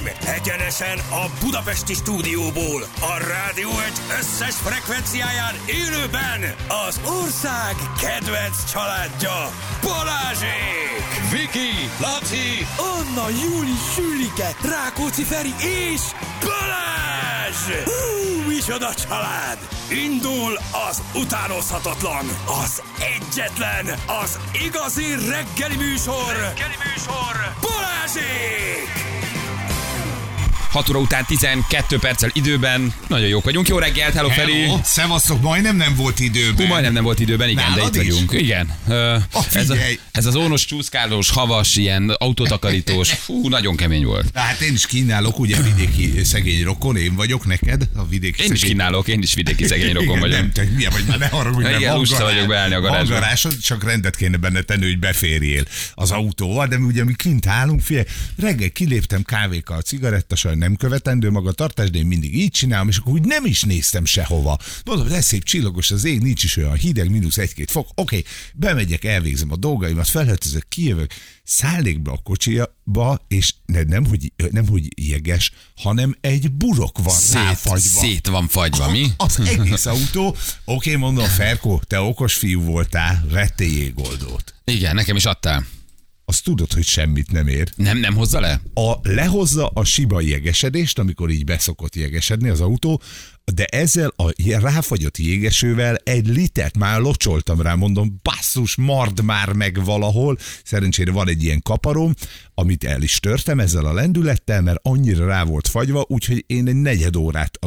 Uraim, egyenesen a Budapesti stúdióból, a rádió egy összes frekvenciáján élőben az ország kedvenc családja, Balázsék! Viki, Laci, Anna, Júli, Sülike, Rákóczi Feri és Balázs! Hú, micsoda család! Indul az utánozhatatlan, az egyetlen, az igazi reggeli műsor! Reggeli műsor! Balázsék! 6 óra után 12 perccel időben. Nagyon jók vagyunk. Jó reggelt, hello Feri. Hello, szevasztok, majdnem nem volt időben. Hú, majdnem nem volt időben, igen, Nálad de itt is? vagyunk. Igen. Ö, Ah, ez, a, ez az ónos, csúszkálós, havas, ilyen autótakarítós. Fú, nagyon kemény volt. Na, Hát én is kínálok, ugye vidéki szegény rokon, én vagyok neked, a vidéki Én is szegény... kínálok, én is vidéki szegény rokon Igen, vagyok. Nem, te milyen vagy, már ne haragudj, Igen, mert lusta garázs. vagyok beállni a garázsba. Van garázs, csak rendet kéne benne tenni, hogy beférjél az autóval, de mi ugye mi kint állunk, figyelj, reggel kiléptem kávékkal, cigarettasaj, nem követendő magatartás, de én mindig így csinálom, és akkor úgy nem is néztem sehova. Mondom, de szép csillagos az ég, nincs is olyan hideg, mínusz egy-két fok. Oké, bemegyek, elvégzem a dolgaimat, felöltözök, kijövök, szállnék be a kocsiba, és ne, nem, hogy, nem, hogy jeges, hanem egy burok van Szét, ráfagyva. szét van fagyva, mi? Az egész autó. Oké, mondom, Ferko, te okos fiú voltál, vettél jégoldót. Igen, nekem is adtál. Azt tudod, hogy semmit nem ér. Nem, nem hozza le? A, lehozza a siba jegesedést, amikor így beszokott jegesedni az autó, de ezzel a ráfagyott jégesővel egy litert már locsoltam rá, mondom, basszus, mard már meg valahol. Szerencsére van egy ilyen kaparom, amit el is törtem ezzel a lendülettel, mert annyira rá volt fagyva, úgyhogy én egy negyed órát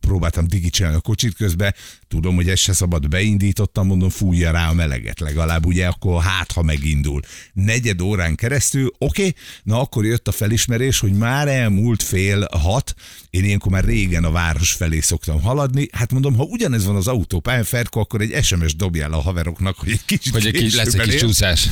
próbáltam digicselni a kocsit közben. Tudom, hogy ezt se szabad, beindítottam, mondom, fújja rá a meleget legalább, ugye akkor hát, ha megindul. Negyed órán keresztül, oké, okay, na akkor jött a felismerés, hogy már elmúlt fél hat, én ilyenkor már régen a város felé szoktam haladni. Hát mondom, ha ugyanez van az autópályán, Ferko, akkor egy SMS dobjál a haveroknak, hogy egy kicsit Hogy egy kis, lesz egy kis csúszás.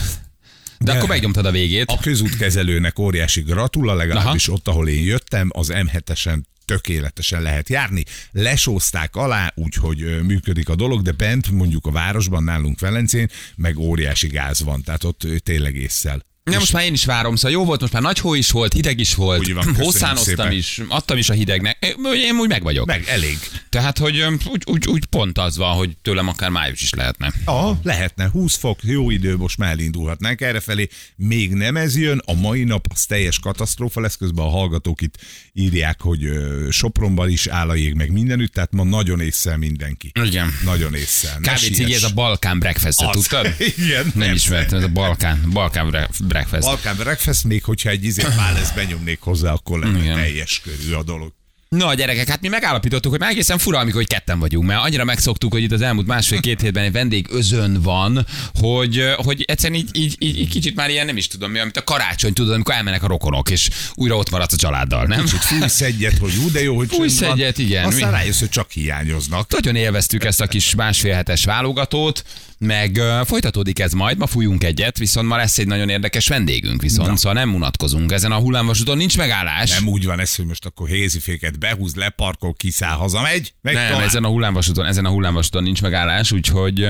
De akkor megnyomtad a végét. A közútkezelőnek óriási gratula, legalábbis Aha. ott, ahol én jöttem, az M7-esen tökéletesen lehet járni. Lesózták alá, úgyhogy működik a dolog, de bent mondjuk a városban, nálunk Velencén, meg óriási gáz van, tehát ott tényleg észszel. Ja, most már én is várom, szóval jó volt, most már nagy hó is volt, hideg is volt, Úgy van, is, adtam is a hidegnek, én úgy meg vagyok. Meg elég. Tehát, hogy úgy, úgy, úgy pont az van, hogy tőlem akár május is lehetne. Ah, lehetne 20 fok, jó idő, most már elindulhatnánk errefelé. Még nem ez jön, a mai nap az teljes katasztrófa lesz, közben a hallgatók itt írják, hogy Sopronban is áll a jég, meg mindenütt, tehát ma nagyon észszel mindenki. Igen. Nagyon észszel. Kávé ez a Balkán breakfast tudtad? Igen, Nem persze. ismertem, ez a Balkán, Balkán bre- breakfast. Balkán breakfast, még hogyha egy izét már lesz benyomnék hozzá, akkor lenne Igen. teljes körű a dolog. Na a gyerekek, hát mi megállapítottuk, hogy már egészen fura, amikor hogy ketten vagyunk, mert annyira megszoktuk, hogy itt az elmúlt másfél-két hétben egy vendég özön van, hogy, hogy egyszerűen így, így, így, így, kicsit már ilyen nem is tudom mi, amit a karácsony tudod, amikor elmennek a rokonok, és újra ott maradsz a családdal, nem? Kicsit fújsz egyet, hogy ú, de jó, hogy Fújsz egyet, igen. Aztán Mi? rájössz, hogy csak hiányoznak. Nagyon élveztük ezt a kis másfél hetes válogatót, meg folytatódik ez majd, ma fújunk egyet, viszont ma lesz egy nagyon érdekes vendégünk, viszont Na. szóval nem unatkozunk. Ezen a hullámvasúton nincs megállás. Nem úgy van ez, hogy most akkor héziféket behúz, leparkol, kiszáll, hazamegy, meg Nem, tovább. ezen a hullámvasúton, ezen a hullámvasúton nincs megállás, úgyhogy,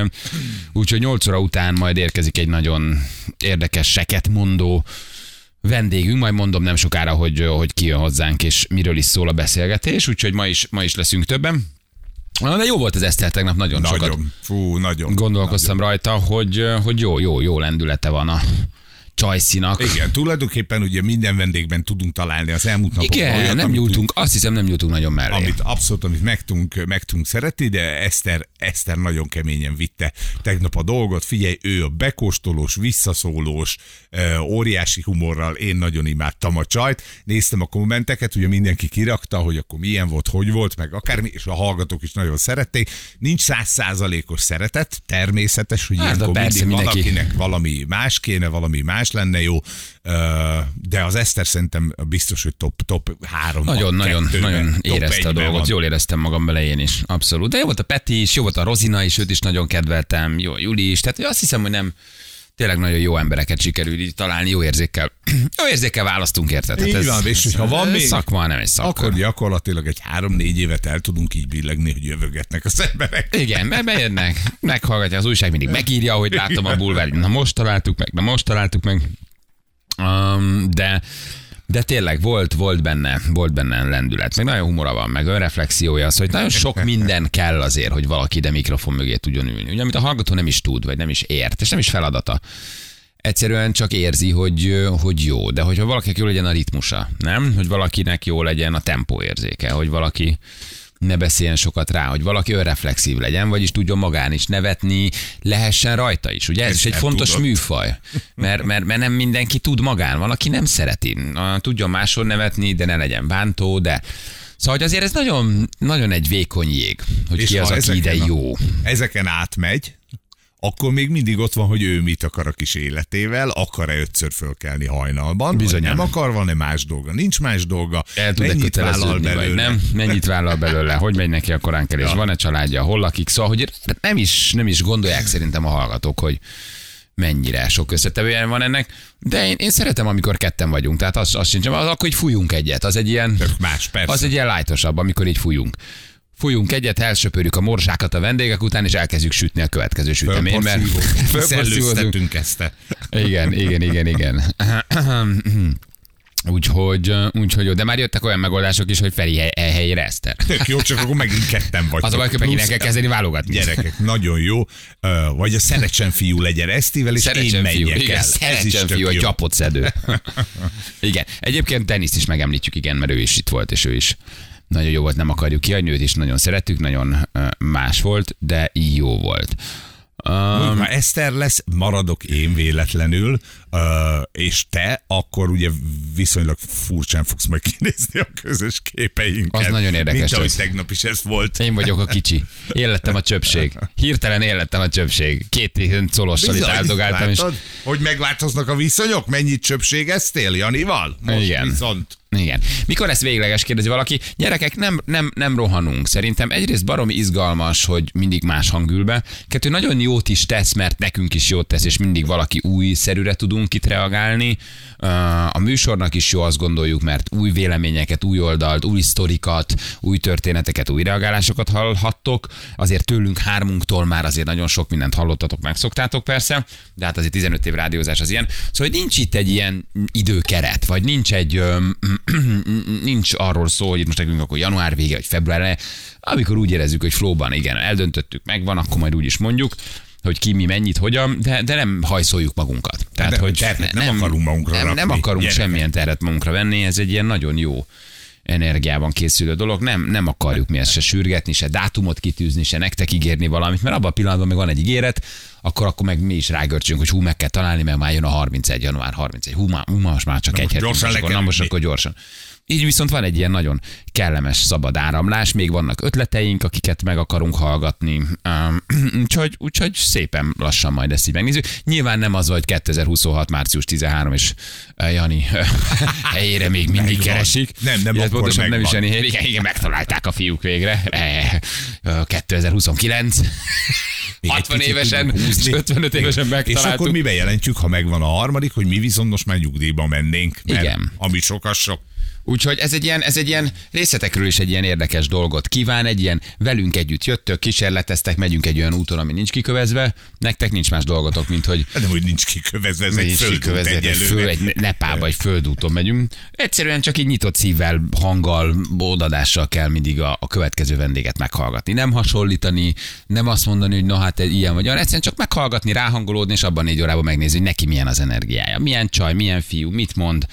úgyhogy 8 óra után majd érkezik egy nagyon érdekes, seket mondó vendégünk, majd mondom nem sokára, hogy, hogy ki jön hozzánk, és miről is szól a beszélgetés, úgyhogy ma is, ma is leszünk többen. Na, De jó volt az Eszter tegnap, nagyon, sokat Nagyon, fú, nagyon. gondolkoztam rajta, hogy, hogy jó, jó, jó lendülete van a csajszinak. Igen, tulajdonképpen ugye minden vendégben tudunk találni az elmúlt napokban Igen, olyat, nem nyúltunk, azt hiszem nem nyúltunk nagyon mellé. amit abszolút, amit meg tudunk, meg tudunk szeretni, de Eszter, Eszter nagyon keményen vitte tegnap a dolgot. Figyelj, ő a bekóstolós, visszaszólós, óriási humorral, én nagyon imádtam a csajt. Néztem a kommenteket, ugye mindenki kirakta, hogy akkor milyen volt, hogy volt, meg akármi, és a hallgatók is nagyon szerették. Nincs százszázalékos szeretet, természetes, hogy Hát, ilyenkor mindig mindenki- valakinek valami más kéne, valami más lenne jó, de az Eszter szerintem biztos, hogy top, top három. Nagyon, nagyon, nagyon érezte a dolgot, Van. jól éreztem magam bele én is, abszolút. De jó volt a Peti is, jó volt a Rozina is, őt is nagyon kedveltem, jó Juli is, tehát azt hiszem, hogy nem, tényleg nagyon jó embereket sikerül így találni, jó érzékkel. Jó érzékkel választunk, érted? Tehát Így van, és hogyha van ez még- Szakma, nem egy szakma. Akkor gyakorlatilag egy három-négy évet el tudunk így billegni, hogy jövögetnek az emberek. Igen, mert bejönnek, meghallgatja az újság, mindig megírja, hogy láttam a bulvár, na most találtuk meg, na most találtuk meg. Um, de De tényleg volt, volt benne, volt benne lendület, meg nagyon humora van, meg önreflexiója az, hogy nagyon sok minden kell azért, hogy valaki ide mikrofon mögé tudjon ülni. Ugye, amit a hallgató nem is tud, vagy nem is ért, és nem is feladata. Egyszerűen csak érzi, hogy, hogy jó, de hogyha valakinek jó legyen a ritmusa, nem? Hogy valakinek jó legyen a tempóérzéke, hogy valaki ne beszéljen sokat rá, hogy valaki önreflexív legyen, vagyis tudjon magán is nevetni, lehessen rajta is. Ugye ez is egy fontos tudod. műfaj, mert, mert, mert nem mindenki tud magán, van, aki nem szereti. Tudjon máshol nevetni, de ne legyen bántó, de Szóval hogy azért ez nagyon, nagyon egy vékony jég, hogy ki az, aki ide jó. Ezeken átmegy, akkor még mindig ott van, hogy ő mit akar a kis életével, akar-e ötször fölkelni hajnalban, Bizony nem akar, van-e más dolga, nincs más dolga, El tud-e mennyit vállal köteleződni, vagy belőle. nem? Mennyit vállal belőle? Hogy megy neki a koránkelés? Ja. Van-e családja, hol lakik? Szóval, hogy nem is, nem is gondolják szerintem a hallgatók, hogy mennyire sok összetevője van ennek, de én, én szeretem, amikor ketten vagyunk, tehát az, az sincs, az akkor így fújunk egyet, az egy ilyen, Tök más, persze. az egy ilyen lájtosabb, amikor így fújunk. Fújunk egyet, elsöpörjük a morzsákat a vendégek után, és elkezdjük sütni a következő süteményt, mert szellőztetünk ezt. Igen, igen, igen, igen. Úgyhogy, úgyhogy jó, de már jöttek olyan megoldások is, hogy Feri hely, helyére Eszter. Tök jó, csak akkor megint ketten vagytok. Az a baj, hogy megint el kell kezdeni válogatni. Gyerekek, nagyon jó. Vagy a szeretsen fiú legyen Esztivel, és én Szerecsen fiú, menjek igen, el. Szerecsen fiú, a gyapot szedő. igen. Egyébként Deniszt is megemlítjük, igen, mert ő is itt volt, és ő is nagyon jó volt, nem akarjuk kiadni, őt is nagyon szerettük, nagyon más volt, de jó volt. Um, Ha Eszter lesz, maradok én véletlenül, ö, és te akkor ugye viszonylag furcsán fogsz majd kinézni a közös képeinket. Az nagyon érdekes Mint ahogy tegnap is ez volt. én vagyok a kicsi. Én lettem a csöpség. Hirtelen én lettem a csöpség. Két ilyen colossal itt áldogáltam, és látod, Hogy megváltoznak a viszonyok? Mennyit csöpségeztél Janival? Most Igen. viszont. Igen. Mikor lesz végleges, kérdezi valaki. Gyerekek, nem, nem, nem rohanunk. Szerintem egyrészt baromi izgalmas, hogy mindig más hang ül be. Kettő, nagyon jót is tesz, mert nekünk is jót tesz, és mindig valaki új szerűre tudunk itt reagálni. A műsornak is jó, azt gondoljuk, mert új véleményeket, új oldalt, új sztorikat, új történeteket, új reagálásokat hallhattok. Azért tőlünk hármunktól már azért nagyon sok mindent hallottatok, megszoktátok persze, de hát azért 15 év rádiózás az ilyen. Szóval nincs itt egy ilyen időkeret, vagy nincs egy, nincs arról szó, hogy itt most nekünk akkor január vége, vagy február eleje, amikor úgy érezzük, hogy flóban, igen, eldöntöttük, megvan, akkor majd úgy is mondjuk, hogy ki mi mennyit, hogyan, de, de nem hajszoljuk magunkat. Tehát, De hogy terhet nem akarunk magunkra nem, nem rakni, akarunk gyerekek. semmilyen terhet magunkra venni, ez egy ilyen nagyon jó energiában készülő dolog. Nem, nem akarjuk mi ezt se sürgetni, se dátumot kitűzni, se nektek ígérni valamit, mert abban a pillanatban meg van egy ígéret, akkor, akkor meg mi is rágörcsünk, hogy hú, meg kell találni, mert már jön a 31. január 31. Hú, már, hú, most már csak Na egy most hét. gyorsan le akkor, na most akkor gyorsan. Így viszont van egy ilyen nagyon kellemes, szabad áramlás, még vannak ötleteink, akiket meg akarunk hallgatni, úgyhogy, úgyhogy szépen lassan majd ezt így megnézzük. Nyilván nem az, hogy 2026. március 13, és Jani helyére még mindig Megvan. keresik. Nem, nem, akkor pontosan nem is. Jani, igen, igen, megtalálták a fiúk végre. Eh, uh, 2029. Még egy 60 picit évesen, tudjuk és húzni. 55 évesen És akkor megtaláltuk. mi bejelentjük, ha megvan a harmadik, hogy mi viszont most már nyugdíjba mennénk. Mert Igen. Ami sok, az sok. Úgyhogy ez egy, ilyen, ez egy ilyen részletekről is egy ilyen érdekes dolgot kíván, egy ilyen velünk együtt jöttök, kísérleteztek, megyünk egy olyan úton, ami nincs kikövezve, nektek nincs más dolgotok, mint hogy Nem, hogy nincs kikövezve, ez egy nincs földút kikövezve, egy, föl, egy Nepálba, egy földúton megyünk. Egyszerűen csak így nyitott szívvel, hanggal, odadással kell mindig a, a következő vendéget meghallgatni. Nem hasonlítani, nem azt mondani, hogy na hát egy ilyen vagy olyan, egyszerűen csak meghallgatni, ráhangolódni, és abban négy órában megnézni, hogy neki milyen az energiája, milyen csaj, milyen fiú, mit mond,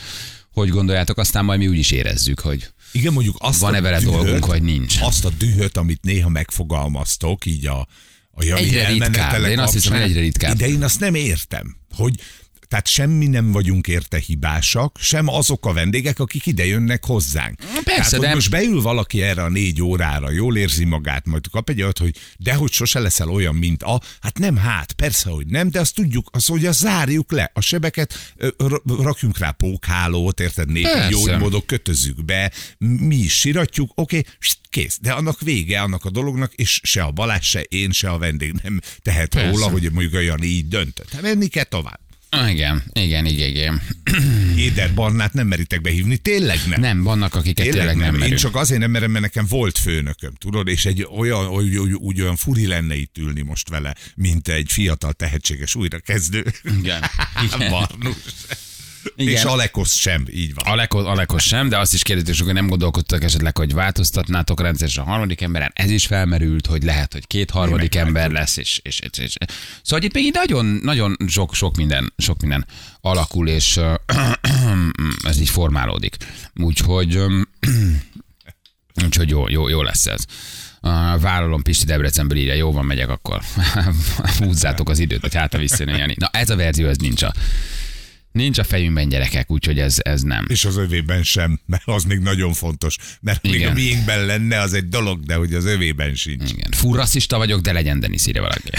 hogy gondoljátok, aztán majd mi úgy is érezzük, hogy Igen, mondjuk azt Van-e vele dühöt, dolgunk, vagy nincs? Azt a dühöt, amit néha megfogalmaztok, így a, a Jani Egyre ritkább, én azt hiszem, egyre ritkább. De én azt nem értem, hogy tehát semmi nem vagyunk érte hibásak, sem azok a vendégek, akik ide jönnek hozzánk. tehát, hogy de- most beül valaki erre a négy órára, jól érzi magát, majd kap egy olyat, hogy dehogy sose leszel olyan, mint a, hát nem hát, persze, hogy nem, de azt tudjuk, az, hogy azt zárjuk le, a sebeket rakjunk rá pókhálót, érted, népi Persze. gyógymódok, kötözzük be, mi is siratjuk, oké, okay, kész. De annak vége annak a dolognak, és se a Balázs, se én, se a vendég nem tehet Persze. róla, hogy mondjuk Jani így döntött. Hát menni kell tovább. Ah, Igen, igen, igen, igen. Éder Barnát nem meritek behívni, tényleg nem. Nem, vannak, akiket tényleg, tényleg nem Én merünk. csak azért nem merem, mert nekem volt főnököm, tudod, és egy olyan, úgy, úgy, úgy olyan furi lenne itt ülni most vele, mint egy fiatal, tehetséges újrakezdő. Igen. Igen. Barnus. Igen. És Alekosz sem, így van. Alekos, Alekos sem, de azt is kérdezték, hogy nem gondolkodtak esetleg, hogy változtatnátok rendszeresen a harmadik emberen. Ez is felmerült, hogy lehet, hogy két harmadik Én ember lesz, és, és, és, és. Szóval itt még így nagyon, nagyon sok, sok minden, sok minden alakul, és ez így formálódik. Úgyhogy, úgyhogy jó, jó, jó lesz ez. Uh, vállalom Pisti Debrecenből írja, jó van, megyek akkor. Húzzátok az időt, hogy visszajön Jani. Na ez a verzió, ez nincs a, nincs a fejünkben gyerekek, úgyhogy ez, ez nem. És az övében sem, mert az még nagyon fontos. Mert még Igen. a miénkben lenne, az egy dolog, de hogy az övében sincs. Igen. Fú, rasszista vagyok, de legyen Denis, írja valaki.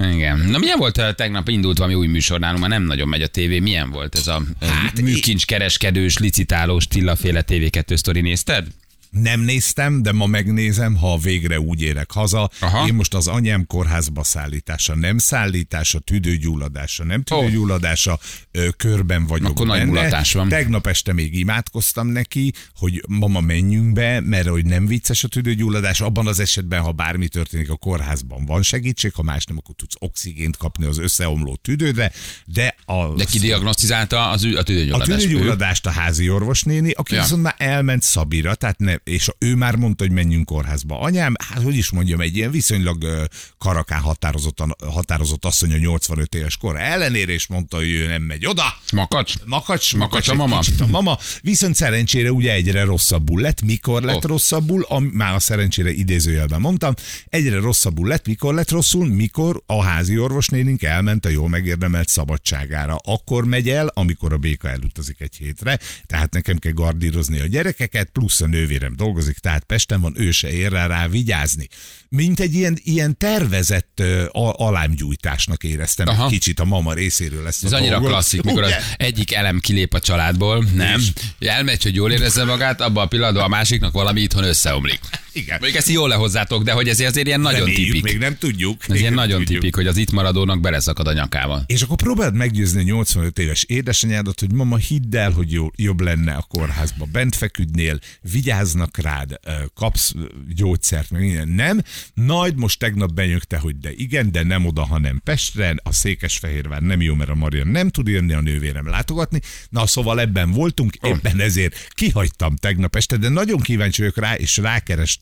Igen. Na milyen volt eh, tegnap indult valami új műsor nálunk, már nem nagyon megy a tévé. Milyen volt ez a hát, műkincs kereskedős, licitálós, Tilla-féle TV2 sztori nézted? Nem néztem, de ma megnézem, ha végre úgy érek haza. Aha. Én most az anyám kórházba szállítása, nem szállítása, tüdőgyulladása, nem tüdőgyulladása, ö, körben vagyok Akkor nagy benne. mulatás van. Tegnap este még imádkoztam neki, hogy mama menjünk be, mert hogy nem vicces a tüdőgyulladás, abban az esetben, ha bármi történik a kórházban van segítség, ha más nem, akkor tudsz oxigént kapni az összeomló tüdődre, de a De ki diagnosztizálta az a a tüdőgyulladást? tüdőgyulladást a házi orvosnéni, aki ja. viszont már elment Szabira, tehát ne, és ő már mondta, hogy menjünk kórházba. Anyám, hát hogy is mondjam, egy ilyen viszonylag karakán határozott, határozott asszony a 85 éves kor ellenére, és mondta, hogy ő nem megy oda. Makacs? Makacs, Makacs a mama? A mama. Viszont szerencsére ugye egyre rosszabbul lett. Mikor lett oh. rosszabbul? A, már a szerencsére idézőjelben mondtam. Egyre rosszabbul lett. Mikor lett rosszul? Mikor a házi orvosnénink elment a jól megérdemelt szabadságára. Akkor megy el, amikor a béka elutazik egy hétre. Tehát nekem kell gardírozni a gyerekeket, plusz a nővérem dolgozik, tehát Pesten van, ő se ér rá, rá vigyázni. Mint egy ilyen, ilyen tervezett uh, alámgyújtásnak éreztem Aha. egy kicsit a mama részéről ezt a Ez annyira dolgot. klasszik, mikor az egyik elem kilép a családból, nem? Elmegy, hogy jól érezze magát, abban a pillanatban a másiknak valami itthon összeomlik. Igen. Mondjuk ezt jól lehozzátok, de hogy ez azért ilyen nagyon Reméljük, tipik. Még nem tudjuk. Ez Még ilyen nagyon tudjuk. tipik, hogy az itt maradónak beleszakad a nyakával. És akkor próbáld meggyőzni a 85 éves édesanyádat, hogy mama, hidd el, hogy jó, jobb lenne a kórházba. Bent feküdnél, vigyáznak rád, kapsz gyógyszert, meg minden. Nem. Majd most tegnap benyögte, hogy de igen, de nem oda, hanem Pestre, a Székesfehérvár nem jó, mert a Marian nem tud jönni a nővérem látogatni. Na, szóval ebben voltunk, éppen ezért kihagytam tegnap este, de nagyon kíváncsi vagyok rá, és rákerestem,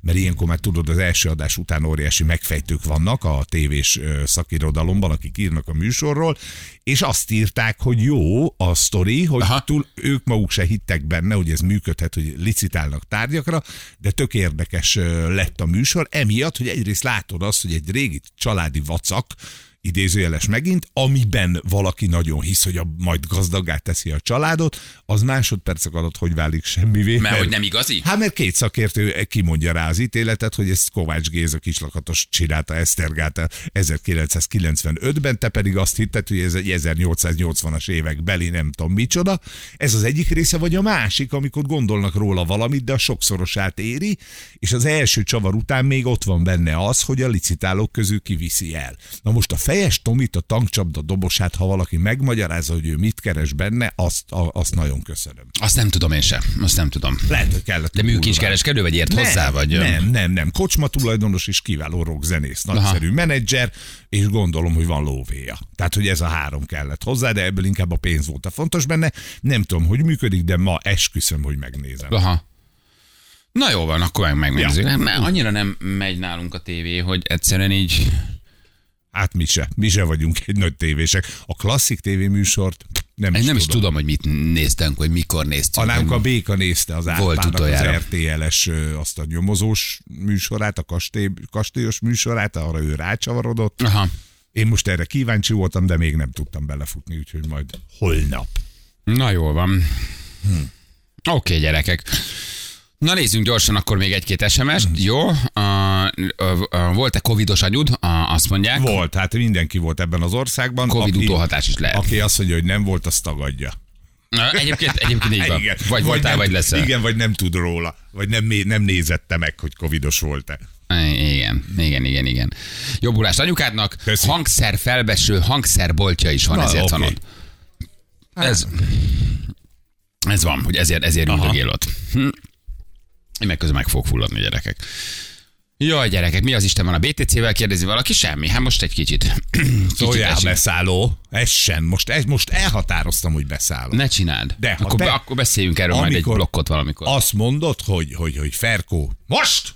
mert ilyenkor már tudod, az első adás után óriási megfejtők vannak a tévés szakirodalomban, akik írnak a műsorról, és azt írták, hogy jó a sztori, hogy Aha. túl, ők maguk se hittek benne, hogy ez működhet, hogy licitálnak tárgyakra, de tök érdekes lett a műsor, emiatt, hogy egyrészt látod azt, hogy egy régi családi vacak, idézőjeles megint, amiben valaki nagyon hisz, hogy a, majd gazdaggá teszi a családot, az másodpercek alatt hogy válik semmivé. Mert hogy nem igazi? Hát mert két szakértő kimondja rá az ítéletet, hogy ezt Kovács Géza kislakatos csinálta Esztergáta 1995-ben, te pedig azt hitted, hogy ez egy 1880-as évek beli nem tudom micsoda. Ez az egyik része, vagy a másik, amikor gondolnak róla valamit, de a sokszorosát éri, és az első csavar után még ott van benne az, hogy a licitálók közül kiviszi el. Na most a fejes Tomit, a tankcsapda dobosát, ha valaki megmagyarázza, hogy ő mit keres benne, azt, a, azt nagyon köszönöm. Azt nem tudom én sem. Azt nem tudom. Lehet, hogy kellett. De műkincskereskedő vagy ért nem, hozzá, vagy? Nem, nem, nem. Kocsma tulajdonos és kiváló rockzenész, nagyszerű menedzser, és gondolom, hogy van lóvéja. Tehát, hogy ez a három kellett hozzá, de ebből inkább a pénz volt a fontos benne. Nem tudom, hogy működik, de ma esküszöm, hogy megnézem. Aha. Na jó van, akkor meg megnézzük. Ja. Annyira nem megy nálunk a tévé, hogy egyszerűen így... Hát mi se, mi se vagyunk egy nagy tévések. A klasszik tévéműsort nem Én is nem is tudom. tudom, hogy mit néztünk, vagy mikor néztünk. A nálunk hogy- a Béka nézte az Volt Árpának az utoljára. RTL-es azt a nyomozós műsorát, a kastély, kastélyos műsorát, arra ő rácsavarodott. Aha. Én most erre kíváncsi voltam, de még nem tudtam belefutni, úgyhogy majd holnap. Na jól van. Hm. Oké, okay, gyerekek. Na nézzünk gyorsan akkor még egy-két SMS-t. Hm. Jó. Uh, uh, volt-e covidos anyud? Uh, azt mondják. Volt, hát mindenki volt ebben az országban. Covid aki, utóhatás is lehet. Aki azt mondja, hogy nem volt, azt tagadja. Na, egyébként, egyébként így van. Vagy voltál, nem, vagy leszel. Igen, vagy nem tud róla. Vagy nem, nem nézette meg, hogy covidos volt-e. Igen, igen, igen, igen. Jobbulást anyukádnak, Köszi. hangszer felbeső, hangszerboltja is van, Na, ezért van oké. ott. Ez, ez van, hogy ezért, ezért üldögél ott. Hm. Én meg közben meg fog fulladni, gyerekek. Jaj, gyerekek, mi az Isten van a BTC-vel? Kérdezi valaki, semmi. Hát most egy kicsit. kicsit Szóljál esik. beszálló. Ez sem. Most, ez, most elhatároztam, hogy beszállok. Ne csináld. De, akkor, be, akkor beszéljünk erről majd egy blokkot valamikor. Azt mondod, hogy, hogy, hogy Ferkó, most!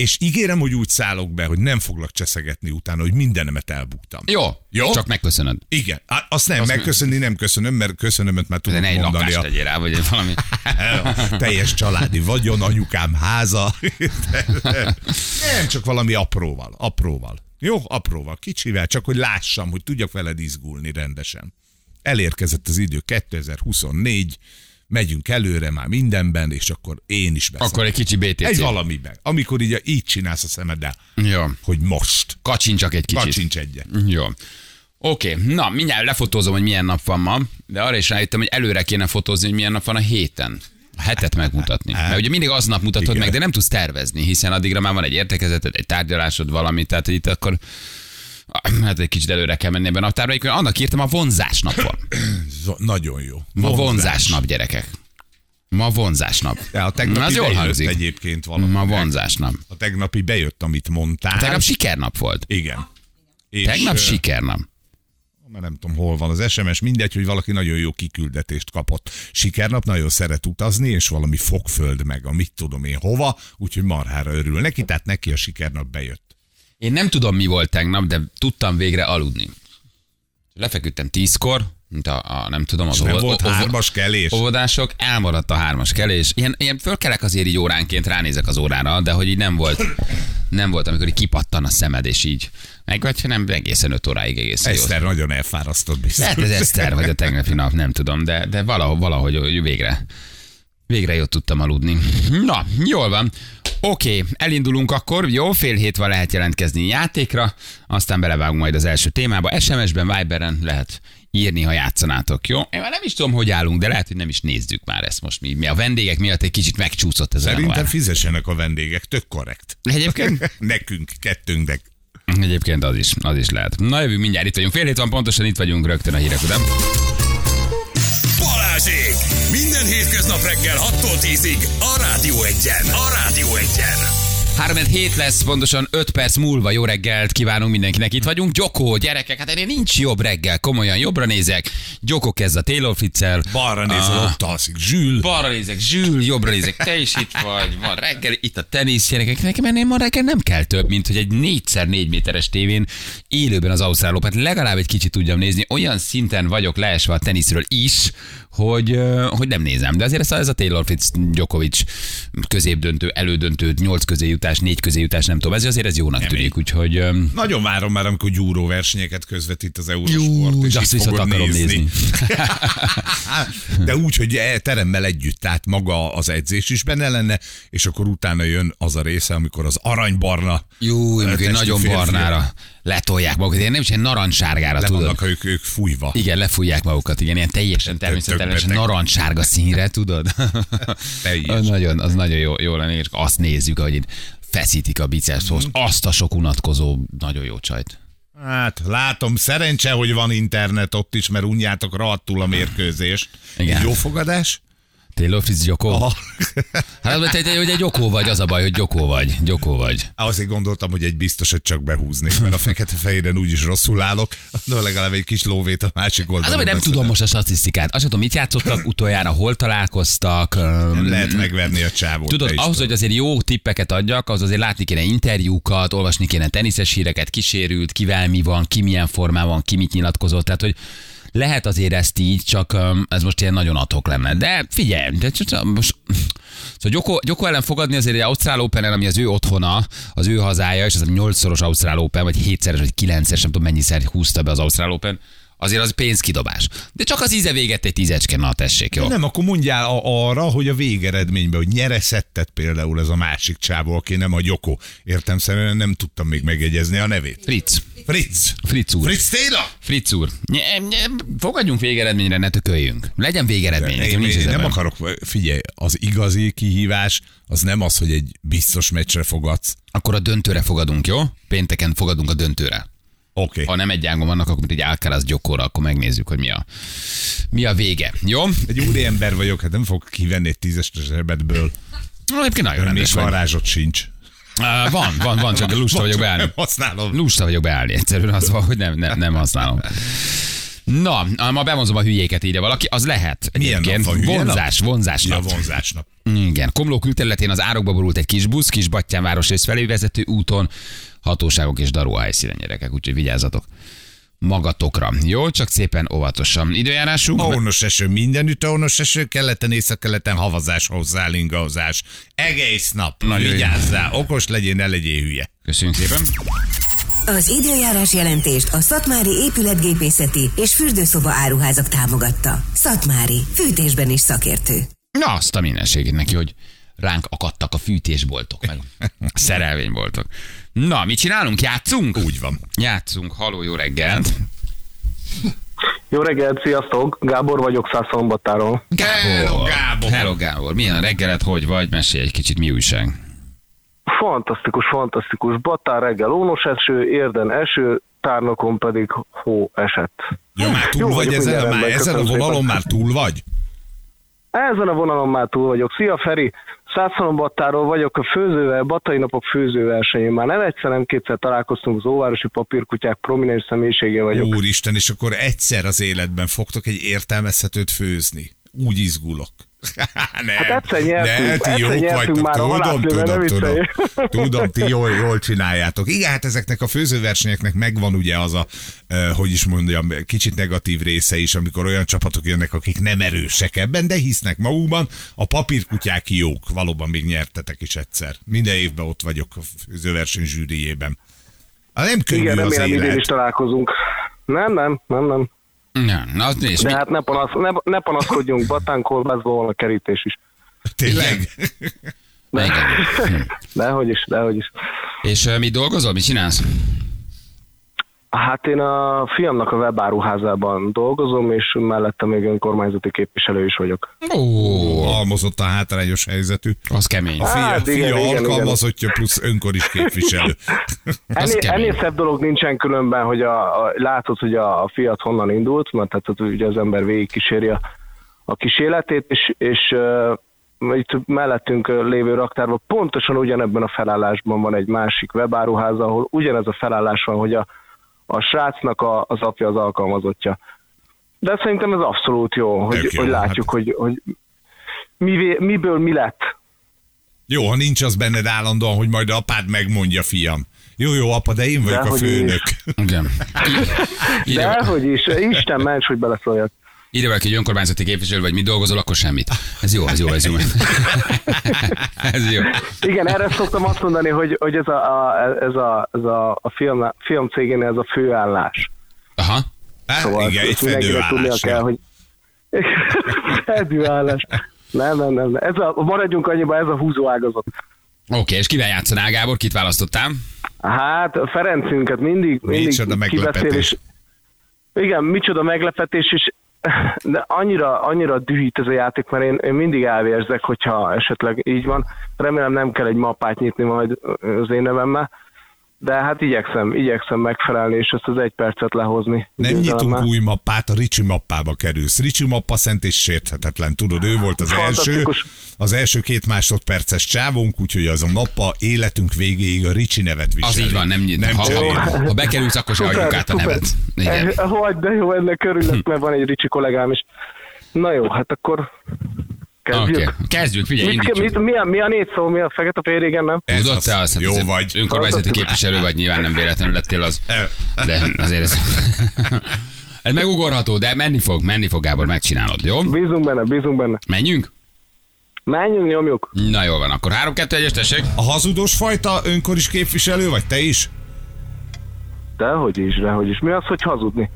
És ígérem, hogy úgy szállok be, hogy nem foglak cseszegetni utána, hogy mindenemet elbuktam. Jó, Jó? csak megköszönöd. Igen, Á, azt nem, Azt megköszönni nem köszönöm, mert köszönömet már tudom egy mondani. lakást A tegyél rá, vagy valami. teljes családi vagyon, anyukám háza. nem, csak valami apróval, apróval. Jó, apróval, kicsivel, csak hogy lássam, hogy tudjak veled izgulni rendesen. Elérkezett az idő 2024, megyünk előre már mindenben, és akkor én is beszélek. Akkor egy kicsi BTC. Egy valamiben. Amikor így, így csinálsz a szemeddel, Jó. hogy most. Kacsincsak egy kicsit. Kacsincs egyet. Jó. Oké, na mindjárt lefotózom, hogy milyen nap van ma, de arra is rájöttem, hogy előre kéne fotózni, hogy milyen nap van a héten. A hetet megmutatni. Mert ugye mindig aznap mutatod Igen. meg, de nem tudsz tervezni, hiszen addigra már van egy értekezeted, egy tárgyalásod, valami, tehát itt akkor hát egy kicsit előre kell menni ebben a naptárba. Egyébként Annak írtam, a vonzás nap van. Z- Nagyon jó. Ma vonzás nap, gyerekek. Ma vonzás nap. De a tegnapi Az jól hangzik. egyébként valami. Ma vonzás nap. A tegnapi bejött, amit mondtál. Tegnap sikernap volt. Igen. És, Tegnap ö, sikernap. Már nem tudom, hol van az SMS, mindegy, hogy valaki nagyon jó kiküldetést kapott. Sikernap nagyon szeret utazni, és valami fogföld meg, a mit tudom én hova, úgyhogy marhára örül neki, tehát neki a sikernap bejött. Én nem tudom, mi volt tegnap, de tudtam végre aludni. Lefeküdtem tízkor, mint a, a nem tudom, az nem óvod- volt hármas kelés. óvodások, elmaradt a hármas kelés. Ilyen, ilyen fölkelek azért így óránként, ránézek az órára, de hogy így nem volt, nem volt, amikor így kipattan a szemed, és így meg vagy, nem egészen öt óráig egészen jó. Eszter nagyon elfárasztott biztos. Lehet ez Eszter, vagy a tegnapi nap, nem tudom, de, de valahogy, valahogy hogy végre, végre jött tudtam aludni. Na, jól van. Oké, elindulunk akkor, jó, fél hét van lehet jelentkezni játékra, aztán belevágunk majd az első témába. SMS-ben, Viberen lehet írni, ha játszanátok, jó? Én már nem is tudom, hogy állunk, de lehet, hogy nem is nézzük már ezt most. Mi, mi a vendégek miatt egy kicsit megcsúszott ez a Szerintem január. fizessenek a vendégek, tök korrekt. Egyébként Nekünk, kettőnknek. Egyébként az is, az is lehet. Na jövünk mindjárt, itt vagyunk. Fél hét van pontosan, itt vagyunk rögtön a hírek után. Balázsék! Minden hétköznap reggel 6-tól 10-ig a Rádió Egyen. A Rádió Egyen. 3 hét lesz, pontosan 5 perc múlva jó reggelt kívánunk mindenkinek. Itt vagyunk. Gyokó, gyerekek, hát ennél nincs jobb reggel. Komolyan jobbra nézek. Gyokó kezd a Taylor Fitzel. Balra nézel, Ah. ott alszik. Zsül. Balra nézek, Zsül, jobbra nézek, te is itt vagy, van reggel, itt a tenisz, gyerekek, nekem ennél ma reggel nem kell több, mint hogy egy 4x4 méteres tévén élőben az Ausztrál Open, legalább egy kicsit tudjam nézni, olyan szinten vagyok leesve a teniszről is, hogy, hogy nem nézem. De azért ez a, ez a Taylor Fitz Djokovic középdöntő, elődöntő, 8 közé jutás, 4 közé jutás, nem tudom, ez azért ez jónak tűnik, úgyhogy Nagyon várom már, amikor gyúró versenyeket közvetít az Eurosport. Jú, és azt viszont akarom nézni. De úgy, hogy e- teremmel együtt, tehát maga az edzés is benne lenne, és akkor utána jön az a része, amikor az aranybarna jó, nagyon barnára letolják magukat, én nem is egy narancssárgára, Le tudod. vannak ők, ők fújva. Igen, lefújják magukat, igen, ilyen teljesen természetes, beteg. narancssárga színre, tudod? Az nagyon, az nagyon jó, jó lenne, és azt nézzük, hogy itt feszítik a bicepshoz, Mhm. azt a sok unatkozó, nagyon jó csajt. Hát látom, szerencse, hogy van internet ott is, mert unjátok rohadtul a mérkőzést. Igen. Jó fogadás? Taylor Fritz Gyokó? Aha. Hát az, hogy hogy egy gyokó vagy, az a baj, hogy gyokó vagy, gyokó vagy. Azért gondoltam, hogy egy biztos, hogy csak behúznék, mert a fekete fehéren úgyis rosszul állok, de legalább egy kis lóvét a másik Az, oldalon. hogy nem beszedem. tudom most a statisztikát. Azt tudom, mit játszottak utoljára, hol találkoztak. Nem lehet megverni a csávót. Tudod, ahhoz, hogy azért jó tippeket adjak, az azért látni kéne interjúkat, olvasni kéne teniszes híreket, kísérült, kivel mi van, ki milyen formában, ki mit nyilatkozott. Tehát, hogy lehet azért ezt így, csak ez most ilyen nagyon adhok lenne. De figyelj, de csak- most... Szóval Gyoko, Gyoko ellen fogadni azért egy Ausztrál open ami az ő otthona, az ő hazája, és az a nyolcszoros Ausztrál Open, vagy hétszeres, vagy kilencszeres, nem tudom mennyiszer húzta be az Ausztrál Open, azért az pénzkidobás. De csak az íze véget egy tízecske, na tessék, jó? Nem, akkor mondjál a- arra, hogy a végeredményben, hogy nyere szettet például ez a másik csávó, aki nem a Gyoko. Értem szerint nem tudtam még megjegyezni a nevét. Fritz. Fritz. Fritz úr. Fritz Taylor? Fritz úr, nye, nye, fogadjunk végeredményre, ne tököljünk. Legyen végeredmény, nekem Én, én ezzel nem akarok, figyelj, az igazi kihívás az nem az, hogy egy biztos meccsre fogadsz. Akkor a döntőre fogadunk, jó? Pénteken fogadunk a döntőre. Oké. Ha nem egy ágon vannak, akkor mint egy Alcaraz gyokóra, akkor megnézzük, hogy mi a, mi a vége. Jó? Egy úri ember vagyok, hát nem fog kivenni egy tízes zsebedből. Egyébként nagyon rendes vagy. varázsot sincs. Uh, van, van, van, csak lusta vagyok beállni. Nem használom. Lusta vagyok beállni, egyszerűen az van, hogy nem, nem, nem használom. Na, ma bemozom a hülyéket írja valaki, az lehet. Milyen nap van, vonzás, nap? vonzás Ja, nap. vonzásnap. Igen, Komló külterületén az árokba borult egy kis busz, kis Battyán városrész felé vezető úton, hatóságok és daró a helyszínen gyerekek, úgyhogy vigyázzatok magatokra. Jó, csak szépen óvatosan. Időjárásunk? Ónos eső, mindenütt ónos eső, keleten, észak-keleten havazás, hozzá, ingahozás. Egész nap. Nagyon. Vigyázzál, okos legyél, ne legyél hülye. Köszönjük szépen. Az időjárás jelentést a Szatmári épületgépészeti és fürdőszoba áruházak támogatta. Szatmári, fűtésben is szakértő. Na, azt a mindenségét neki, hogy ránk akadtak a fűtésboltok, meg a szerelvényboltok. Na, mit csinálunk? Játszunk? Úgy van. Játszunk. Haló, jó reggelt. Jó reggelt, sziasztok! Gábor vagyok Szászombattáról. Hello, Gábor. Hello, Gábor. Milyen a reggelet, hogy vagy? Mesélj egy kicsit, mi újság? Fantasztikus, fantasztikus. Battár reggel ónos eső, érden eső, tárnokon pedig hó esett. Ja, már túl Jó vagy ezen, már ezen a vonalon szépen. már túl vagy? Ezen a vonalon már túl vagyok. Szia Feri! Szászombattáról vagyok a főzővel, Batai Napok főzőversenyén. Már nem egyszer, nem kétszer találkoztunk, az óvárosi papírkutyák prominens személyisége vagyok. Úristen, és akkor egyszer az életben fogtok egy értelmezhetőt főzni. Úgy izgulok. Nem, Hát egyszer nyertünk, ne, ti egyszer jók nyertünk már a tudom, halászlőben, tudom, tudom, tudom, ti jól, jól csináljátok. Igen, hát ezeknek a főzőversenyeknek megvan ugye az a, hogy is mondjam, kicsit negatív része is, amikor olyan csapatok jönnek, akik nem erősek ebben, de hisznek magukban. A papírkutyák jók, valóban még nyertetek is egyszer. Minden évben ott vagyok a főzőverseny zsűriében. Hát nem könnyű Igen, az remélem idén is élet. találkozunk. Nem, nem, nem, nem. Nem, na, az nézd, De hát ne, panasz, ne, ne panaszkodjunk, Batán kolbászban van a kerítés is. Tényleg? igen. Hm. Dehogy is, dehogy is. És uh, mit dolgozol, mit csinálsz? Hát én a fiamnak a webáruházában dolgozom, és mellette még önkormányzati képviselő is vagyok. Ó, Almozott a hátrányos helyzetű. az kemény. A fia, Hát, fia igen, alkalmazottja plusz önkor is képviselő. Ennél, kemény. ennél szebb dolog nincsen különben, hogy a, a, látod, hogy a, a fiat honnan indult, mert tehát ugye az ember végigkíséri a, a kísérletét, és, és uh, itt mellettünk lévő raktárban pontosan ugyanebben a felállásban van egy másik webáruház, ahol ugyanez a felállás van, hogy a, a srácnak a, az apja az alkalmazottja. De szerintem ez abszolút jó, hogy, Tök jó, hogy látjuk, hát. hogy, hogy mivé, miből mi lett. Jó, ha nincs az benned állandóan, hogy majd apád megmondja, fiam. Jó, jó, apa, de én vagyok a Dehogy is. főnök. Igen. Dehogy is, Isten ments, hogy beleszóljak. Ide valaki, hogy önkormányzati képviselő vagy, mi dolgozol, akkor semmit. Ez jó, ez jó, ez jó. ez jó. Igen, erre szoktam azt mondani, hogy, hogy ez a, a, ez a, ez a, a film, film cégénél ez a főállás. Aha. Hát, Szóval igen, egy fedőállás. kell, hogy fedőállás. Nem, nem, nem. Ez a, maradjunk annyiba, ez a húzóágazat. Oké, és kivel játszanál, Gábor? Kit választottál? Hát Ferencünket mindig, mindig Micsoda meglepetés. kibeszél, és igen, micsoda meglepetés, és de annyira, annyira dühít ez a játék, mert én, én mindig elvérzek, hogyha esetleg így van. Remélem nem kell egy mappát nyitni majd az én nevemmel, de hát igyekszem, igyekszem megfelelni, és ezt az egy percet lehozni. Nem nyitunk új mappát, a Ricsi mappába kerülsz. Ricsi mappa szent és sérthetetlen. Tudod, ő volt az első. Az első két másodperces csávónk, úgyhogy az a mappa életünk végéig a Ricsi nevet viseli. Az így van, nem, nem ha, ha, ha bekerülsz, akkor se adjuk át a nevet. Igen. Eh, Hogy, de jó, ennek örülök, mert van egy Ricsi kollégám is. Na jó, hát akkor kezdjük. Oké, kezdjük, figyelj, Mit, mit, mi, a, mi a négy szó, mi a fekete fél régen, nem? Ez Tudod az. te azt? Hát Jó azért vagy. Önkormányzati képviselő vagy, nyilván nem véletlenül lettél az. De azért ez... Ez megugorható, de menni fog, menni fog, Gábor, megcsinálod, jó? Bízunk benne, bízunk benne. Menjünk? Menjünk, nyomjuk. Na jól van, akkor 3 2 1 tessék. A hazudos fajta önkor is képviselő vagy te is? Dehogy is, dehogy is. Mi az, hogy hazudni?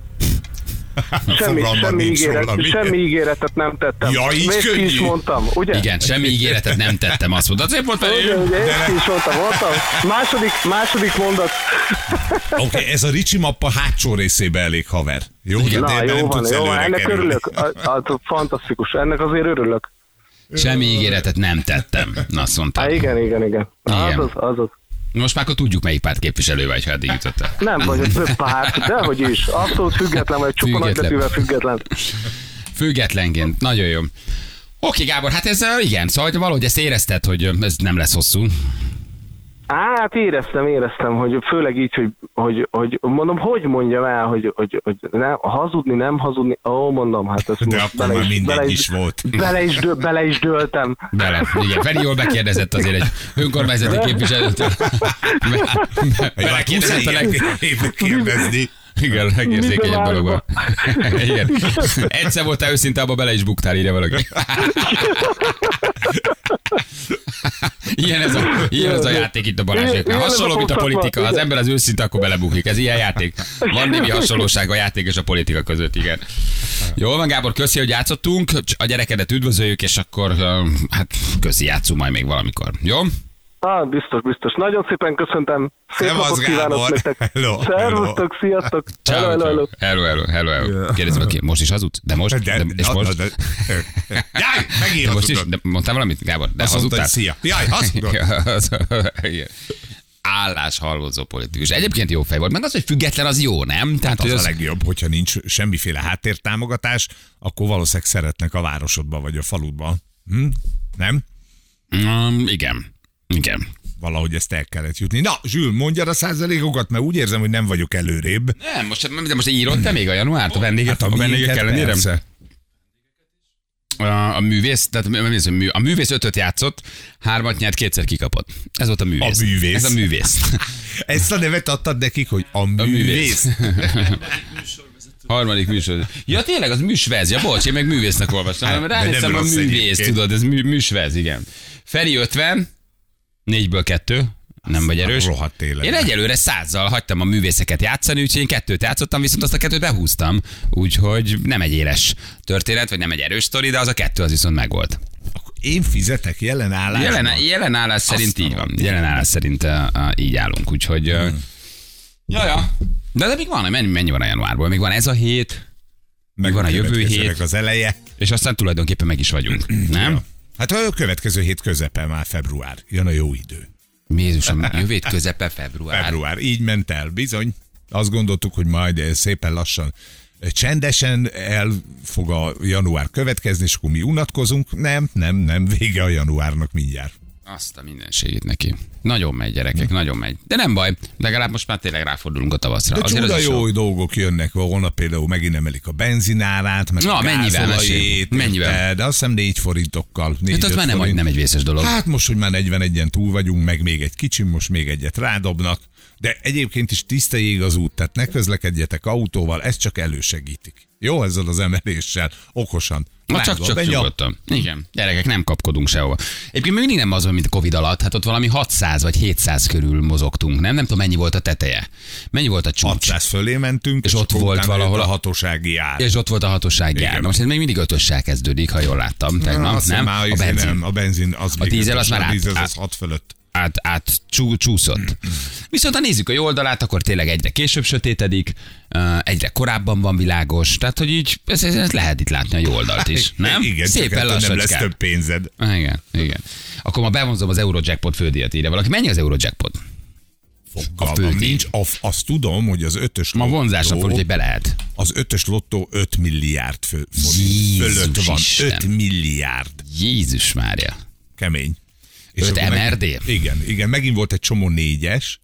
Semmi, semmi, ígéret, róla, mi? semmi ígéretet nem tettem. Ja, így Még könnyű. is mondtam, ugye? Igen, semmi ígéretet nem tettem, azt mondtad. Azért volt Ugye, ugye, én ki is mondtam, mondtam. Második, második mondat. Oké, okay, ez a Ricsi mappa hátsó részébe elég haver. Jó, de Na, jó nem van, tudsz jó van, ennek kerülni. örülök. A, a, fantasztikus, ennek azért örülök. Semmi ígéretet nem tettem. Na, azt Há, mondtad. igen, igen, igen. Igen. Azaz, azaz. Most már akkor tudjuk, melyik párt képviselő vagy, ha eddig jutottál. Nem vagyok több párt, dehogy is. Abszolút független vagy, csupa Független. független. Függetlenként. Nagyon jó. Oké, Gábor, hát ez igen, szóval hogy valahogy ezt érezted, hogy ez nem lesz hosszú. Hát éreztem, éreztem, hogy főleg így, hogy, hogy, hogy mondom, hogy mondjam el, hogy, hogy, hogy nem, hazudni, nem hazudni, ó, mondom, hát ez De most akkor már mindegy bele is volt. Bele is, dö, bele is dőltem. Bele. Igen, Feri jól bekérdezett azért egy önkormányzati képviselőtől. Belekérdezett a leg... kérdezni. Igen, legérzékenyebb dologban. Igen. Egyszer voltál őszinte, abba bele is buktál, írja valaki. Ilyen ez a, ilyen ez a játék itt a Balázsék. Ilyen- Hasonló, mint a politika. Ha az ember az őszinte, akkor belebukik. Ez ilyen játék. Van némi hasonlóság a játék és a politika között, igen. Jó van, Gábor, köszi, hogy játszottunk. A gyerekedet üdvözöljük, és akkor hát köszi, játszunk majd még valamikor. Jó? Ah, biztos, biztos. Nagyon szépen köszöntem. Szép Szevasz, napot kívánok Gábor. nektek. Hello, Szervusztok, sziasztok. Ciao, Hello, hello, hello. Hello, hello, hello, hello. Kérdezem, aki most is hazudsz? De most? De, De, és most? de, Jaj, megint De most is? De mondtál valamit, Gábor? De Azt mondta, hazudtál? hogy szia. Jaj, hazudod. Az-. Állás halvozó politikus. Egyébként jó fej volt, meg az, hogy független, az jó, nem? Tehát, Az hogy a legjobb, hogyha nincs semmiféle háttértámogatás, akkor valószínűleg szeretnek a városodban vagy a faludban. Hm? Nem? Um, igen. Igen. Valahogy ezt el kellett jutni. Na, Zsül, mondjad a százalékokat, mert úgy érzem, hogy nem vagyok előrébb. Nem, most, de most írod te még a januárt a vendégek, Hát a, a vendégek ellenére? persze. A, a művész, tehát mi- mi- a művész ötöt játszott, hármat nyert, kétszer kikapott. Ez volt a művész. A művész. Ez a művész. Ezt a nevet adtad nekik, hogy a A művész. művész. Harmadik műsor. Ja, tényleg, az műsvez. Ja, bocs, én meg művésznek olvastam. Hát, Ránéztem a művész, egyébként. tudod, ez mű, műsvez, igen. Feri 50, négyből kettő, nem vagy erős. rohadt élet. Én egyelőre százzal hagytam a művészeket játszani, úgyhogy én kettőt játszottam, viszont azt a kettőt behúztam. Úgyhogy nem egy éles történet, vagy nem egy erős sztori, de az a kettő az viszont megvolt. Én fizetek jelen állásban. Jelen, jelen állás szerint Azt a így van. Jelen állás szerint uh, uh, így állunk, úgyhogy... Uh, ja, ja. De, de még van, mennyi, mennyi van a januárból? Még van ez a hét, Meg van a jövő hét. az eleje. és aztán tulajdonképpen meg is vagyunk. Nem? Hát a következő hét közepe már február. Jön a jó idő. Jézusom, jövő hét közepe február. Február. Így ment el, bizony. Azt gondoltuk, hogy majd eh, szépen lassan eh, csendesen el fog a január következni, és akkor mi unatkozunk. Nem, nem, nem, vége a januárnak mindjárt. Azt a mindenségét neki. Nagyon megy, gyerekek, nagyon megy. De nem baj, legalább most már tényleg ráfordulunk a tavaszra. De Azért csuda az is jó dolgok jönnek, holnap például megint emelik a benzinárát, meg Na, a mennyivel, mesélj? Mennyivel? De azt hiszem négy forintokkal. Négy, Hát az öt már nem, forint. nem egy vészes dolog. Hát most, hogy már 41-en túl vagyunk, meg még egy kicsim, most még egyet rádobnak. De egyébként is tiszta az út, tehát ne közlekedjetek autóval, ez csak elősegítik. Jó ezzel az emeléssel, okosan. Ma csak, csak benya. nyugodtan. Igen, gyerekek, nem kapkodunk sehova. Egyébként még mindig nem az, mint a Covid alatt, hát ott valami 600 vagy 700 körül mozogtunk, nem? Nem tudom, mennyi volt a teteje. Mennyi volt a csúcs. 600 fölé mentünk, És ott akkor volt valahol a hatósági ár. És ott volt a hatósági ár. Na Most ez még mindig ötössel kezdődik, ha jól láttam. Na, Tegnap, azt nem? Már A izé benzin. Nem, a benzin az A dízel az már át- az át- 6 fölött. Át, át csú, csúszott. Viszont ha nézzük a jó oldalát, akkor tényleg egyre később sötétedik, egyre korábban van világos, tehát hogy így ez, ez, lehet itt látni a jó oldalt is, nem? Igen, Szépen csak nem lesz több pénzed. Igen, igen. Akkor ma bevonzom az Eurojackpot fődíjat ide valaki. Mennyi az Eurojackpot? Fogalmam fődíj. nincs. A, azt tudom, hogy az ötös Ma vonzásra lottó- fordult, hogy be lehet. Az ötös lottó 5 milliárd fő, forint Jézus fölött van. Isten. 5 milliárd. Jézus Mária. Kemény. Öt akkor meg- MRD? Igen, igen, megint volt egy csomó négyes,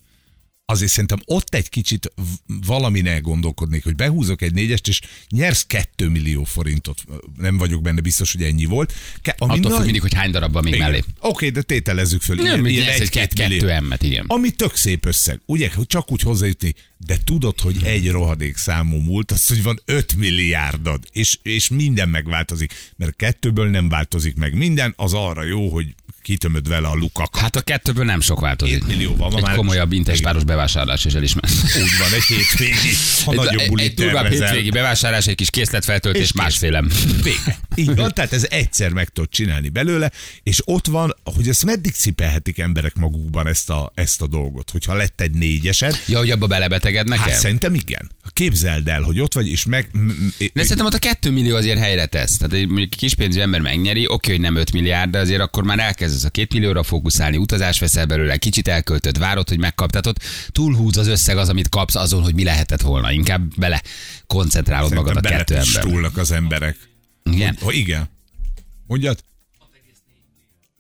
azért szerintem ott egy kicsit v- valamin elgondolkodnék, hogy behúzok egy négyest, és nyersz 2 millió forintot. Nem vagyok benne biztos, hogy ennyi volt. Ke- ami Attól függ nagy- mindig, hogy hány darab van még Igen. mellé. Oké, de tételezzük föl. Nem, hogy nyersz egy millió. kettő emmet, igen. Ami tök szép összeg. Ugye, hogy csak úgy hozzájutni, de tudod, hogy egy rohadék számú múlt, az, hogy van 5 milliárdod, és, és minden megváltozik. Mert kettőből nem változik meg minden, az arra jó, hogy kitömöd vele a lukakat. Hát a kettőből nem sok változik. Két millió van, Egy már- komolyabb interspáros bevásárlás is elismer. Úgy van, egy hétvégi, ha Egy, nagyobb bulit egy durvább hétvégi bevásárlás, egy kis készletfeltöltés, És másfélem. Vége. Így van, tehát ez egyszer meg tudod csinálni belőle, és ott van, hogy ezt meddig cipelhetik emberek magukban ezt a, ezt a dolgot, hogyha lett egy négyesed, Ja, hogy abba belebetegednek Hát el? szerintem igen. Képzeld el, hogy ott vagy, és meg... De szerintem ott a 2 millió azért helyre tesz. Tehát egy mondjuk kispénzű ember megnyeri, oké, hogy nem 5 milliárd, de azért akkor már elkezdesz a 2 millióra fókuszálni, utazás veszel belőle, kicsit elköltöd, várod, hogy megkap. Tehát ott túlhúz az összeg az, amit kapsz azon, hogy mi lehetett volna. Inkább bele koncentrálod magad a kettő ember. belepistulnak az emberek. Igen. Oh, igen. Mondjad?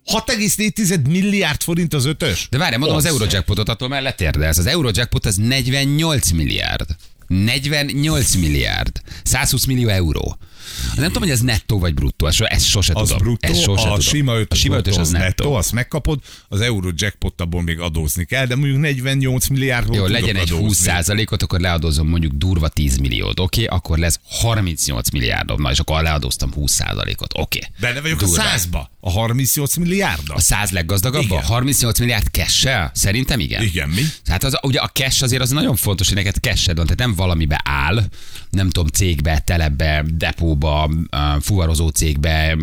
6,4 milliárd forint az ötös? De várj, mondom az Az. Eurojackpotot, attól már letérdelsz. Az Eurojackpot az 48 milliárd. 48 milliárd. 120 millió euró. Nem tudom, hogy ez nettó vagy bruttó, ezt, ezt sose Az tudom. bruttó, ezt sose a tudom. sima ötös, a sima ötös az nettó. azt megkapod, az Eurojackpot abból még adózni kell, de mondjuk 48 milliárdból Jó, legyen egy adózni. 20%-ot, akkor leadozom mondjuk durva 10 milliót, oké? Akkor lesz 38 milliárdom, na és akkor leadoztam 20%-ot, oké? Benne vagyok Durva. a százba, a 38 milliárd. A 100 leggazdagabb? Igen. 38 milliárd cash Szerintem igen. Igen, mi? Hát az, ugye a cash azért az nagyon fontos, hogy neked cashed van, tehát nem valamibe áll, nem tudom, cégbe, telepbe, depóba, ö, fuvarozó cégbe,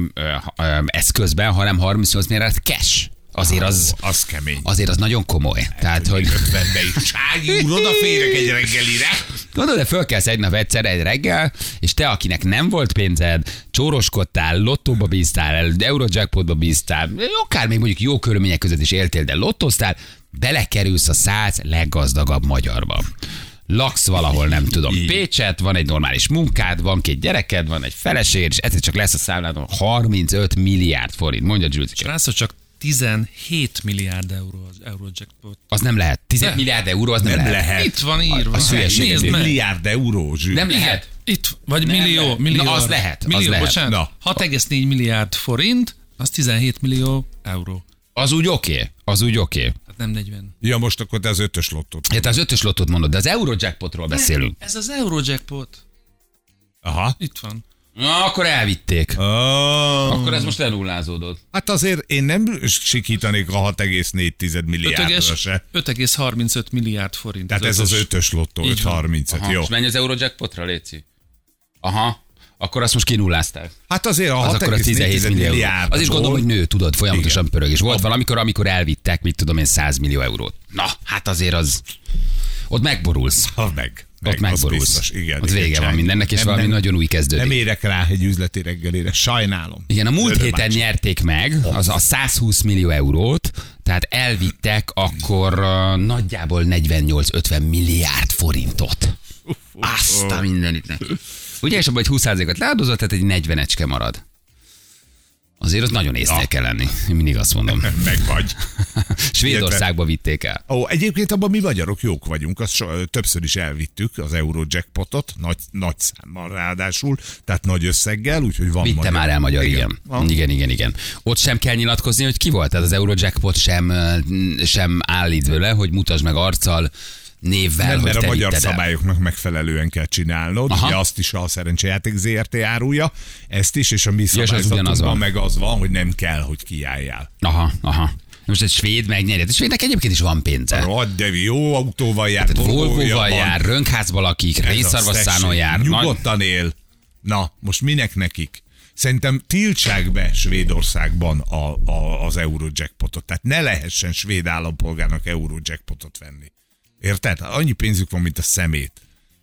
eszközbe, hanem 38 milliárd cash. Azért az, Ó, az kemény. azért az nagyon komoly. Tehát, hogy 50-be is. Sági úr, odaférek egy reggelire. Gondolod, de fölkelsz egy nap egyszer egy reggel, és te, akinek nem volt pénzed, csóroskodtál, lottóba bíztál, Eurojackpotba bíztál, akár még mondjuk jó körülmények között is éltél, de lottoztál, belekerülsz a száz leggazdagabb magyarba. Laksz valahol, nem tudom. Pécset, van egy normális munkád, van két gyereked, van egy feleséged, és egyszer csak lesz a számládon 35 milliárd forint. Mondja Jules. Srácok, csak 17 milliárd euró az Eurojackpot. Az nem lehet. 10 De. milliárd euró, az nem, Nem lehet. lehet. Itt van írva. az hülyeség, Nézd meg. Milliárd euró, zsűr. Nem Igen, lehet. Itt, vagy Nem millió, lehet. millió. Na, az lehet, az Millió, lehet. bocsánat. Na. 6,4 milliárd forint, az 17 millió euró. Az úgy oké. Okay. Az úgy oké. Okay. Tehát nem 40. Ja, most akkor te az ötös lottót. Hát az ötös lottót mondod, de az Eurojackpotról beszélünk. Ez az Eurojackpot. Aha. Itt van. Na, akkor elvitték. Oh. Akkor ez most lenullázódott. Hát azért én nem sikítanék a 6,4 milliárdra se. 5,35 milliárd forint. Tehát ez az ötös lottó, Így van. 5,35. Aha, Jó. és mennyi az Eurojackpotra, Léci? Aha. Akkor azt most kinullázták. Hát azért a Az akkor az 17 6,4 millió milliárd. Az is gondolom, hogy nő, tudod, folyamatosan Igen. pörög. És volt valamikor, amikor elvittek, mit tudom én, 100 millió eurót. Na, hát azért az... Ott megborulsz. Ha meg. Ott az megborulsz. biztos, igen, Ott igen, vége van mindennek, és Nem, valami nem, nagyon új kezdődik. Nem érek rá egy üzleti reggelére, sajnálom. Igen, a múlt Ödöm héten bácsi. nyerték meg az a 120 millió eurót, tehát elvittek akkor uh, nagyjából 48-50 milliárd forintot. Azt a mindenit. Ugye, és abban egy 20%-ot leáldozott, tehát egy 40 ecske marad. Azért ott nagyon észnél kell lenni. Én mindig azt mondom. Meg vagy. Svédországba vitték el. Ó, egyébként abban mi magyarok jók vagyunk, azt so, többször is elvittük, az Eurojackpotot, nagy, nagy számmal ráadásul, tehát nagy összeggel, úgyhogy van Vitte magyar. már el magyar, igen. Van. Igen, igen, igen. Ott sem kell nyilatkozni, hogy ki volt. Tehát az Eurojackpot sem, sem állít vele, hogy mutasd meg arccal, névvel, Nem, mert a magyar el. szabályoknak megfelelően kell csinálnod. Aha. Ugye azt is a szerencsejáték ZRT árulja, ezt is, és a mi szabályzatunkban meg az van, hogy nem kell, hogy kiálljál. Aha, aha. Most egy svéd megnyeri. A svédnek egyébként is van pénze. Rohadt, de jó autóval jár, Volvója Volvo-val jár, rönkházba lakik, tessék, jár. Nagy... Nyugodtan él. Na, most minek nekik? Szerintem tiltsák be Svédországban a, a, az Eurojackpotot. Tehát ne lehessen svéd állampolgárnak Eurojackpotot venni. Érted? Annyi pénzük van, mint a szemét.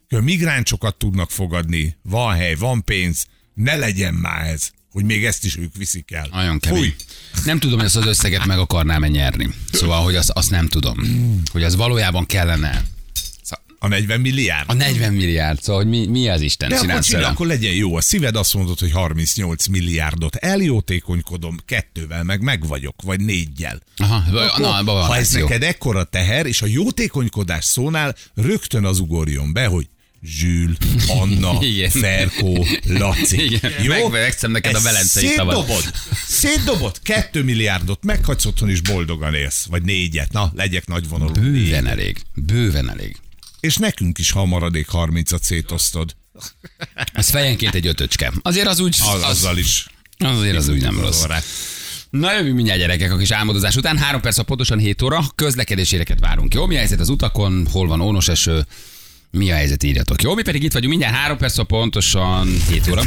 A migráncsokat tudnak fogadni, van hely, van pénz, ne legyen már ez, hogy még ezt is ők viszik el. Nagyon kemény. Fúj. Nem tudom, hogy ezt az összeget meg akarnám-e nyerni. Szóval, hogy azt, azt nem tudom. Hogy az valójában kellene. A 40 milliárd. A 40 milliárd, szóval, hogy mi, mi az Isten De akkor, csinálsz csinál, akkor legyen jó. A szíved azt mondod, hogy 38 milliárdot eljótékonykodom, kettővel meg meg vagyok, vagy négyel. Aha, Akkor, na, van ha ez ráció. neked ekkora teher, és a jótékonykodás szónál rögtön az ugorjon be, hogy Zsül, Anna, Igen. Ferkó, Laci. Igen, meg- megszem neked a velencei tavat. Szétdobod, szétdobod, kettő milliárdot, meghagysz otthon is boldogan élsz, vagy négyet, na, legyek nagy vonalú. Bőven elég. Bőven elég. És nekünk is, ha a maradék 30-at szétosztod, Ez fejenként egy ötöcske. Azért az úgy... az, Az, azzal is. azért az úgy nem rossz. Na jövünk mindjárt gyerekek a kis álmodozás után. Három perc a pontosan 7 óra. Közlekedéséreket várunk. Jó, mi a helyzet az utakon? Hol van ónos eső? Mi a helyzet írjatok. Jó, mi pedig itt vagyunk mindjárt három perc a pontosan 7 óra.